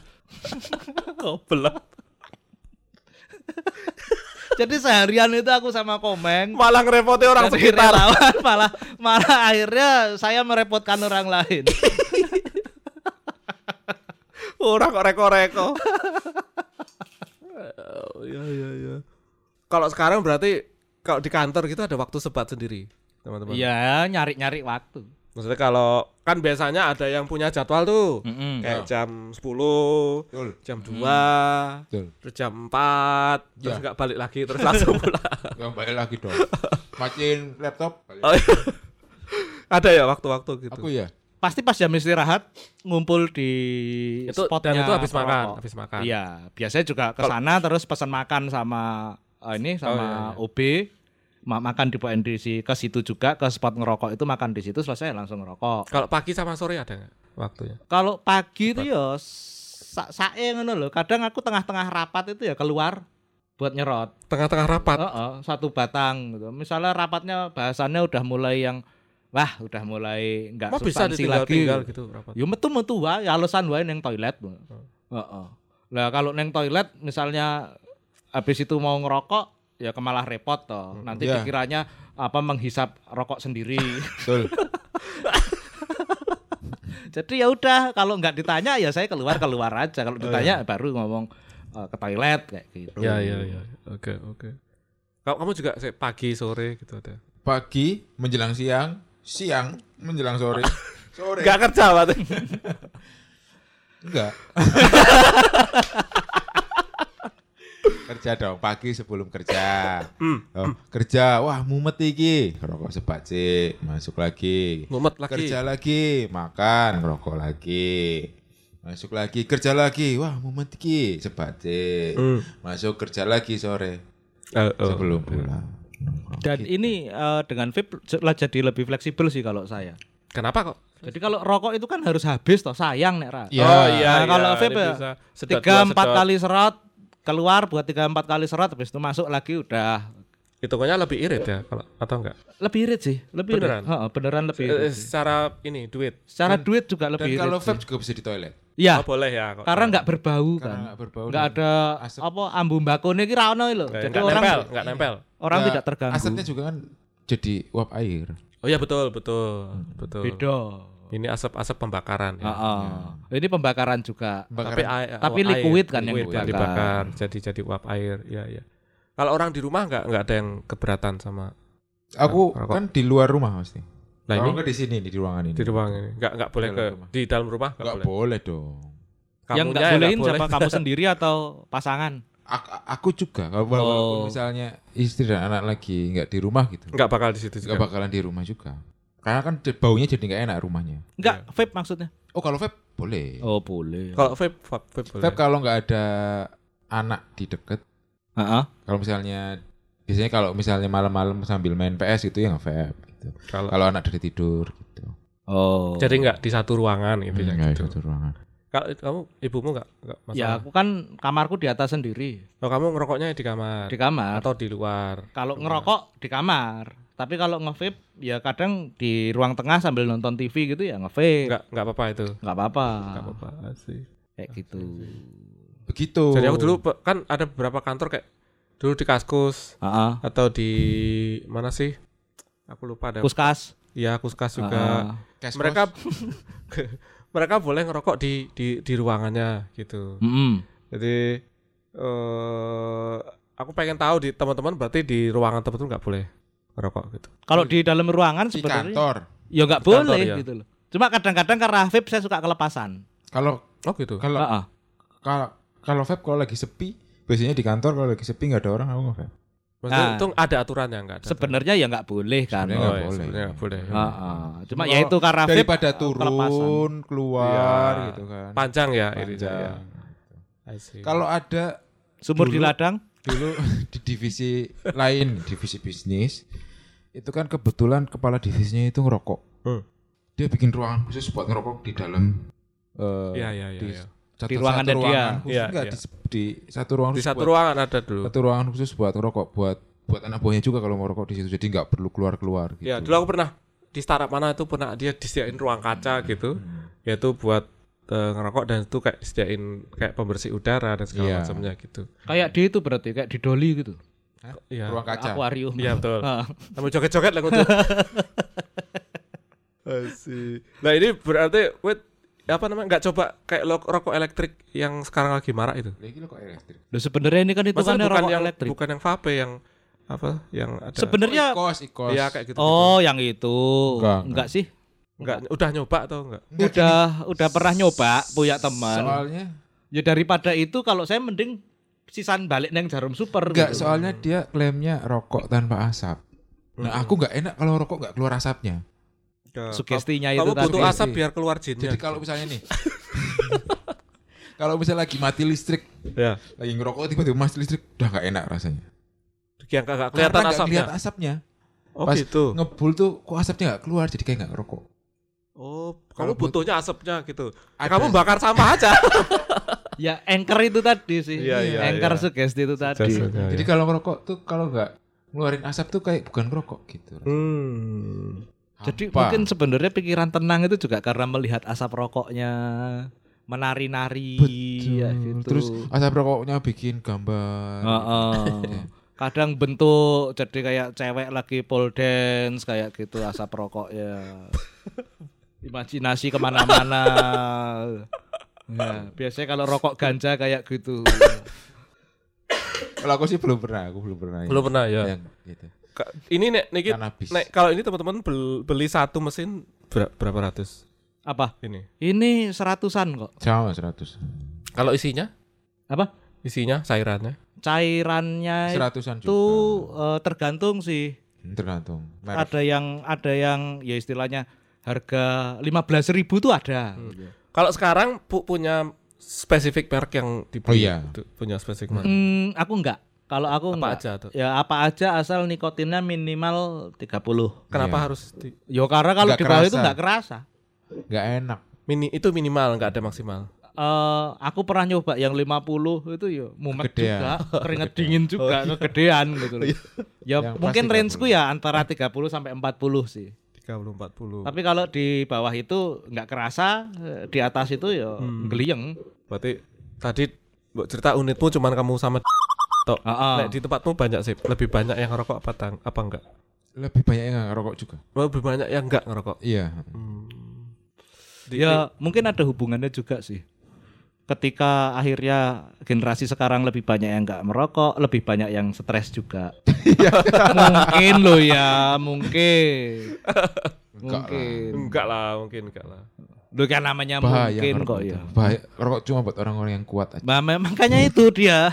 Goblok. Jadi seharian itu aku sama Komeng Malah ngerepoti orang jadi sekitar. relawan, malah malah akhirnya saya merepotkan orang lain. Orang kok reko-reko. Oh, Iya iya iya. Kalau sekarang berarti kalau di kantor gitu ada waktu sebat sendiri, teman-teman. Iya, nyari-nyari waktu. Maksudnya kalau kan biasanya ada yang punya jadwal tuh. Mm-mm. Kayak jam 10, Betul. jam 2, Betul. terus jam 4, terus Ya. nggak balik lagi terus langsung pulang. Yang balik lagi dong. Matiin laptop. balik. Oh, iya. ada ya waktu-waktu gitu. Aku ya. Pasti pas jam istirahat ngumpul di itu spotnya dan itu habis makan, habis makan. Iya, biasanya juga ke sana terus pesan makan sama eh, ini sama Oh, iya, OB ma- makan di PNDC ke situ juga ke spot ngerokok itu makan di situ selesai langsung ngerokok. Kalau pagi sama sore ada nggak waktunya? Kalau pagi itu ya sa sae ngono loh. Kadang aku tengah-tengah rapat itu ya keluar buat nyerot. Tengah-tengah rapat. Heeh, satu batang gitu. Misalnya rapatnya bahasannya udah mulai yang wah, udah mulai bisa substansi ditinggal-tinggal lagi. gitu rapat. Ya metu-metu wae, alasan wae neng toilet. Heeh. Lah kalau neng toilet misalnya habis itu mau ngerokok ya kemalah repot toh. Hmm. Nanti Ya. pikirannya apa menghisap rokok sendiri. Betul. Jadi ya udah kalau nggak ditanya ya saya keluar keluar aja. Kalau ditanya baru ngomong eh, ke toilet kayak gitu. Ya ya ya. Oke oke. Kamu kamu juga pagi sore gitu ada. Pagi menjelang siang, siang menjelang sore. Sore. Enggak kerja berarti. Enggak. kerja dong pagi sebelum kerja. Oh, kerja, wah mumet iki. Rokok sebat sih, masuk lagi. Mumet lagi. Kerja lagi, makan, ngerokok lagi. Masuk lagi, kerja lagi. Wah, mumet iki, sebat sih. Hmm. Masuk kerja lagi sore Oh, oh. sebelum pulang. Dan ini eh, dengan vape jadi lebih fleksibel sih kalau saya. Kenapa kok? Jadi kalau rokok itu kan harus habis toh sayang nek Ra. Iya. oh iya. Nah, kalau iya, vape ini ya, bisa sedot Tiga empat kali serot keluar buat tiga empat kali serot habis itu masuk lagi udah Hitungannya lebih irit ya kalau atau enggak? lebih irit sih, lebih Beneran? irit. Heeh, beneran lebih Eh, irit. sih. secara ini duit. Secara duit juga Dan lebih kalau irit. vape juga bisa di toilet. Iya, Oh boleh ya kok. karena nggak berbau Karena kan. nggak berbau Nggak dan ada asap. apa ambu mbakone iki ra ono lho. Jadi nggak orang nempel, nggak nempel. orang Nggak, tidak terganggu. Asapnya juga kan jadi uap air. Oh iya betul betul betul. Beda. Ini asap-asap pembakaran ya. Heeh. Ini pembakaran juga. Tapi air, Tapi oh, liquid air, kan yang liquid dibakar. dibakar. Jadi jadi uap air. Iya iya. Kalau orang di rumah nggak nggak ada yang keberatan sama Aku Rokok. kan di luar rumah pasti. Nah, Kalau ini? nggak di sini di ruangan ini. di ruang ini. Nggak nggak boleh ke rumah. di dalam rumah nggak Nggak boleh. boleh dong. yang Kamunya nggak ya bolehin boleh. siapa kamu sendiri atau pasangan? Aku, aku juga kalau Oh. misalnya istri dan anak lagi nggak di rumah gitu, Nggak bakal di situ nggak juga. bakalan di rumah juga. Karena kan baunya jadi nggak enak rumahnya. Enggak, vape maksudnya. Oh kalau vape boleh. Oh, boleh. Kalau vape vape, vape boleh. Vape kalau nggak ada anak di deket, Heeh. kalau misalnya biasanya kalau misalnya malam-malam sambil main PS itu ya nggak vape. Gitu. Kalau Kalau anak dari tidur gitu. Oh. jadi nggak di satu ruangan gitu ya Hmm, nggak gitu. satu ruangan. Kalau kamu ibumu nggak nggak masalah. Ya, aku kan kamarku di atas sendiri, Oh, kamu ngerokoknya di kamar di kamar. atau di luar? Kalau ngerokok di kamar. Tapi kalau nge-vape ya kadang di ruang tengah sambil nonton TV gitu ya nge-vape. Nggak nggak apa-apa itu. Nggak apa-apa. Nggak apa-apa sih. Kayak gitu. Begitu. Jadi aku dulu kan ada beberapa kantor kayak dulu di Kaskus Heeh. atau di mana sih? Aku lupa ada. Kuskas. Iya, Kuskas juga. Heeh. Cash mereka mereka boleh ngerokok di di di ruangannya gitu. Mm-mm. Jadi eh aku pengen tahu di teman-teman berarti di ruangan tertentu nggak boleh ngerokok gitu. Kalau di dalam ruangan Di sebenarnya kantor. ya nggak Di kantor, boleh ya. gitu loh. Cuma kadang-kadang karena vape saya suka kelepasan. Kalau Oh gitu. kalau Heeh. kalau kalau vape kalau lagi sepi, biasanya di kantor kalau lagi sepi nggak ada orang aku nge-vape. Maksudnya Nah. itu ada aturannya nggak ada? Sebenarnya ya nggak boleh kan. Sebenarnya Oh, nggak iya, boleh. sebenarnya nggak boleh. Heeh. Cuma Kalau ya itu karena vape Daripada eh, kelepasan. turun keluar Iya. gitu kan. Panjang ya ini Panjang. ya. I see. Kalau ada Sumur di Dulu- ladang. Dulu di divisi lain, divisi bisnis, itu kan kebetulan kepala divisinya itu ngerokok. Hmm. Dia bikin ruangan khusus buat ngerokok di dalam eh, Iya iya iya. di iya. satu, Di ruangannya satu dia. ruangan khusus Iya, enggak iya. di, di satu ruangan Di satu buat, ruangan ada dulu. satu ruangan khusus buat ngerokok buat buat anak buahnya juga kalau mau rokok di situ jadi nggak perlu keluar keluar gitu. Ya, dulu aku pernah di startup mana itu pernah dia disediain ruang kaca gitu, Hmm. yaitu buat eh, ngerokok dan itu kayak disediain kayak pembersih udara dan segala Iya. macamnya gitu. Kayak di itu berarti kayak di Doli gitu. Iya. ruang kaca. Akuarium. Iya betul. Heeh. Sambil joget-joget lah. Asik. Nah ini berarti wait apa namanya nggak coba kayak lo- rokok elektrik yang sekarang lagi marak itu? Lagi lo kok elektrik. Loh, sebenarnya ini kan itu kan bukan rokok yang elektrik. bukan yang vape yang apa yang ada Sebenarnya ikos, ikos. Iya kayak gitu. Oh, yang itu. Enggak, Enggak sih. Enggak udah nyoba atau enggak? Enggak, Udah udah pernah nyoba punya teman. Soalnya Ya daripada itu kalau saya mending sisan balik neng jarum super enggak, gitu. soalnya dia klaimnya rokok tanpa asap. Nah, Hmm. aku nggak enak kalau rokok nggak keluar asapnya. Ya, Sugestinya kamu itu tadi. butuh tadi. asap biar keluar jinnya. Jadi kalau misalnya nih kalau misalnya lagi mati listrik, ya, lagi ngerokok tiba-tiba mati listrik, udah nggak enak rasanya. yang kagak Karena kelihatan nggak asapnya. kelihatan asapnya. Oh Pas gitu. Ngebul tuh kok asapnya nggak keluar jadi kayak nggak ngerokok. Oh, kamu butuhnya asapnya gitu. Ada- Kamu bakar sampah aja. Ya anchor itu tadi sih. Iya, iya, anchor iya. sugesti itu tadi. Jadi kalau ngerokok tuh kalau nggak ngeluarin asap tuh kayak bukan ngerokok gitu. Hmm. Jadi mungkin sebenarnya pikiran tenang itu juga karena melihat asap rokoknya menari-nari ya gitu. Terus asap rokoknya bikin gambar. Heeh. Kadang bentuk jadi kayak cewek lagi pole dance kayak gitu asap rokoknya. Imajinasi ke mana-mana. Ya, biasanya kalau rokok ganja kayak gitu. Kalau aku sih belum pernah, aku belum pernah. Belum pernah ya. Yang gitu. Ka- Ini nek niki Kanabis. nek kalau ini teman-teman bel- beli satu mesin ber- berapa ratus Apa? ini? Ini seratusan kok. Sama 100. Kalau isinya? Apa? Isinya cairannya? Cairannya Seratusan itu juga. eh, tergantung sih. Tergantung. Merek. Ada yang ada yang ya istilahnya harga 15.000 ribu tuh ada. Kalau sekarang pu- punya spesifik merek yang dibeli. Oh iya. Itu Punya spesifik merek. Hmm, aku enggak. Kalau aku Apa enggak. aja tuh? Ya apa aja asal nikotinnya minimal 30. Kenapa Iya. harus di, Yo karena kalau di bawah itu enggak kerasa. Nggak enak. mini itu minimal nggak ada maksimal. Eh, aku pernah nyoba yang 50 itu ya mumet Kegedean. juga, keringet dingin juga, kegedean gitu loh. Ya Yang mungkin rangeku ya antara 30 sampai 40 sih. 30 40. Tapi kalau di bawah itu nggak kerasa, eh, di atas itu ya Hmm. geliyeng. Berarti tadi mbok cerita unitmu cuman kamu sama tok. Heeh. Nek di tempatmu banyak sih, lebih banyak yang ngerokok apa tang, apa enggak? Lebih banyak yang nggak ngerokok juga. Lebih banyak yang enggak ngerokok. Iya. Di- Ya mungkin ada hubungannya juga sih. Ketika akhirnya generasi sekarang lebih banyak yang nggak merokok, lebih banyak yang stres juga. mungkin loh ya, mungkin. Mungkin. enggak lah, mungkin enggak lah. Loh kan namanya Bahaya mungkin kok itu. ya. Bahaya. Rokok cuma buat orang-orang yang kuat aja. Bah, memang makanya itu dia.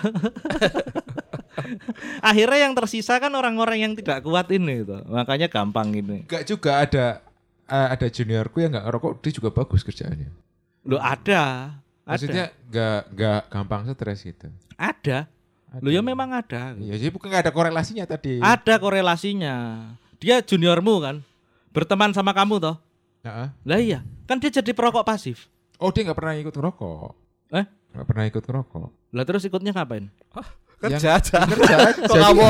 Akhirnya yang tersisa kan orang-orang yang tidak kuat ini gitu. Makanya gampang ini. Enggak juga ada eh, ada juniorku yang nggak ngerokok dia juga bagus kerjaannya. Loh ada. Ada. Maksudnya nggak nggak gampang stres gitu. ada. Loh ya memang ada. Iya, jadi bukan nggak ada korelasinya tadi. Ada korelasinya. Dia juniormu kan. Berteman sama kamu toh. Heeh. Lah iya, kan dia jadi perokok pasif. Oh dia nggak pernah ikut ngerokok. Eh? Nggak pernah ikut ngerokok. Lah terus ikutnya ngapain? Kerja aja. Kerja aja. Kok kamu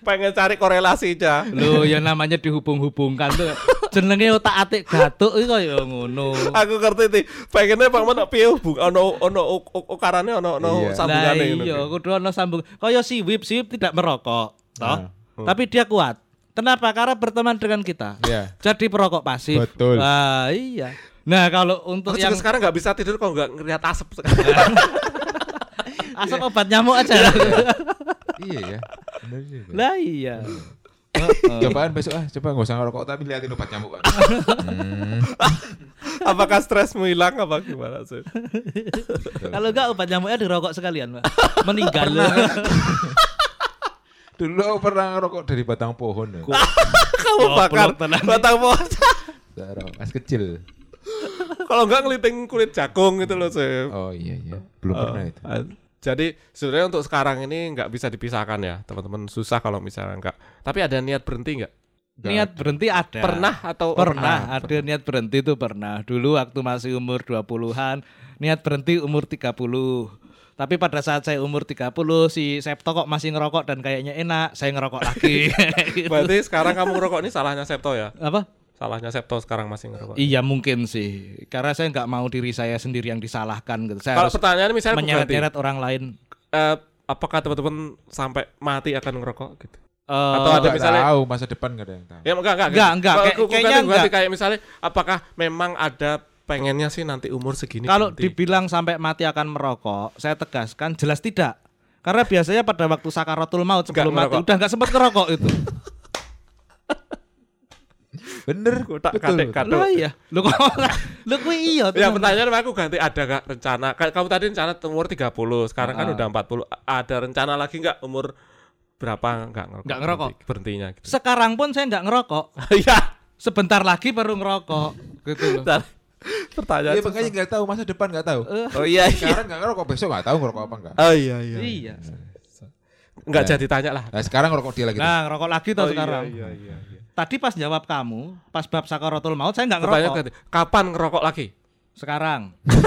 pengen cari korelasinya? Loh ya namanya dihubung-hubungkan tuh. Jenenge otak atik gatuk iki kaya ngono. Aku ngerti ti. Pengennya Bang Mana piye hubung ono ono uk- uk- ukarane ono ono Iya. Sambungane ngono iya, kudu ana sambung. Kaya si Wip, si tidak merokok, toh. Nah. Tapi dia kuat. Kenapa? Karena berteman dengan kita. Iya. Jadi perokok pasif. Betul. Ah, iya. Nah, kalau untuk Aku yang sekarang nggak bisa tidur kalau nggak ngeliat asap sekarang. asap obat nyamuk aja. Iya ya. Bener juga. Lah iya. Cobaan besok ah, coba nggak usah ngerokok tapi liatin obat nyamuk kan. Hmm. Apakah stresmu hilang apa gimana sih? Kalau enggak obat nyamuknya dirokok sekalian, Pak. Meninggal. Dulu aku pernah ngerokok dari batang pohon ya. Kamu bakar batang pohon. As kecil. Kalau enggak ngeliting kulit jagung gitu loh sih. Oh iya iya. Belum pernah itu. Ah, Jadi sebenarnya untuk sekarang ini nggak bisa dipisahkan ya teman-teman susah kalau misalnya enggak. Tapi ada niat berhenti nggak? Niat berhenti ada. Pernah atau Pernah, ada niat berhenti itu pernah. Dulu waktu masih umur 20-an, niat berhenti umur 30. Tapi pada saat saya umur 30, si Septo kok masih ngerokok dan kayaknya enak, saya ngerokok lagi. Berarti sekarang kamu ngerokok ini salahnya Septo ya? Apa? Salahnya Septo sekarang masih ngerokok. Iya mungkin sih, karena saya nggak mau diri saya sendiri yang disalahkan gitu. Saya Kalau harus pertanyaan misalnya menyeret-nyeret orang lain. Eh, apakah teman-teman sampai mati akan ngerokok gitu? Eh, Atau ada misalnya- tahu masa depan nggak ada yang tahu. Ya enggak enggak. Enggak, enggak. Kayak- kayaknya enggak. kayak misalnya apakah memang ada pengennya sih nanti umur segini Kalau dibilang sampai mati akan merokok, saya tegaskan jelas tidak. Karena biasanya pada waktu sakaratul maut sebelum mati udah nggak sempat ngerokok itu. Bener. Aku tak betul. kadek kadek. Lah iya. Lu kok lu kuwi iya. Ya pertanyaan aku ganti ada gak rencana Kayak Kamu tadi rencana umur 30 Sekarang kan Ah. udah 40 Ada rencana lagi nggak umur Berapa nggak ngerokok Nggak ngerokok. berhenti- Berhentinya gitu Sekarang pun saya nggak ngerokok. Iya Sebentar lagi baru ngerokok. Gitu loh. Pertanyaan Iya makanya nggak tahu masa depan nggak tahu. Oh iya iya Sekarang nggak ngerokok besok nggak tahu ngerokok apa enggak. Oh iya iya Iya. Nggak Nah. jadi tanya lah Nah sekarang ngerokok dia lagi. Nah, ngerokok lagi tuh Oh, sekarang. Iya iya iya Tadi pas jawab kamu, pas bab sakaratul maut saya nggak Pertanyaan ngerokok. ganti Kapan ngerokok lagi? Sekarang.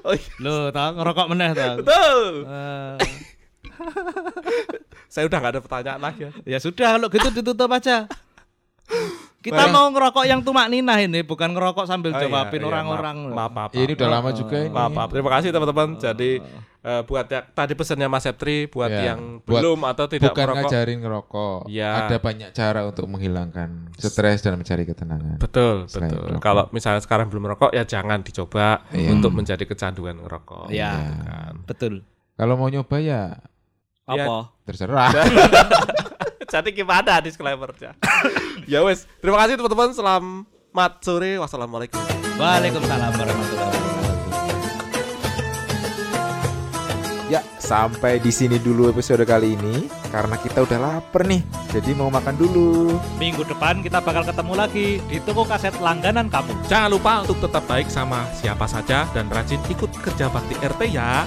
Oh iya Loh, tau ngerokok meneh tau. Betul Eh, Saya udah nggak ada pertanyaan lagi ya ya sudah kalau gitu ditutup aja. Kita Baik. mau ngerokok yang tumak ninah ini, bukan ngerokok sambil Oh, iya, jawabin iya, orang-orang. Maaf maaf, maaf, Ya, ini udah lama juga ini. Maaf, maaf. Terima kasih teman-teman. Jadi eh, buat yang tadi pesannya Mas Septri buat Ya, yang buat- belum atau tidak Bukan merokok. ngajarin ngerokok. Ya. Ada banyak cara untuk menghilangkan stres dan mencari ketenangan. Betul, Selain betul. merokok. Kalau misalnya sekarang belum merokok ya jangan dicoba Iya. untuk menjadi kecanduan ngerokok. Iya. gitu kan. Betul. Kalau mau nyoba ya Ya. Apa? terserah. Jadi gimana disclaimernya? ya wes, terima kasih teman-teman. Selamat sore. Wassalamualaikum. Waalaikumsalam warahmatullahi wabarakatuh. Ya, sampai di sini dulu episode kali ini karena kita udah lapar nih. Jadi mau makan dulu. Minggu depan kita bakal ketemu lagi di toko kaset langganan kamu. Jangan lupa untuk tetap baik sama siapa saja dan rajin ikut kerja bakti RT ya.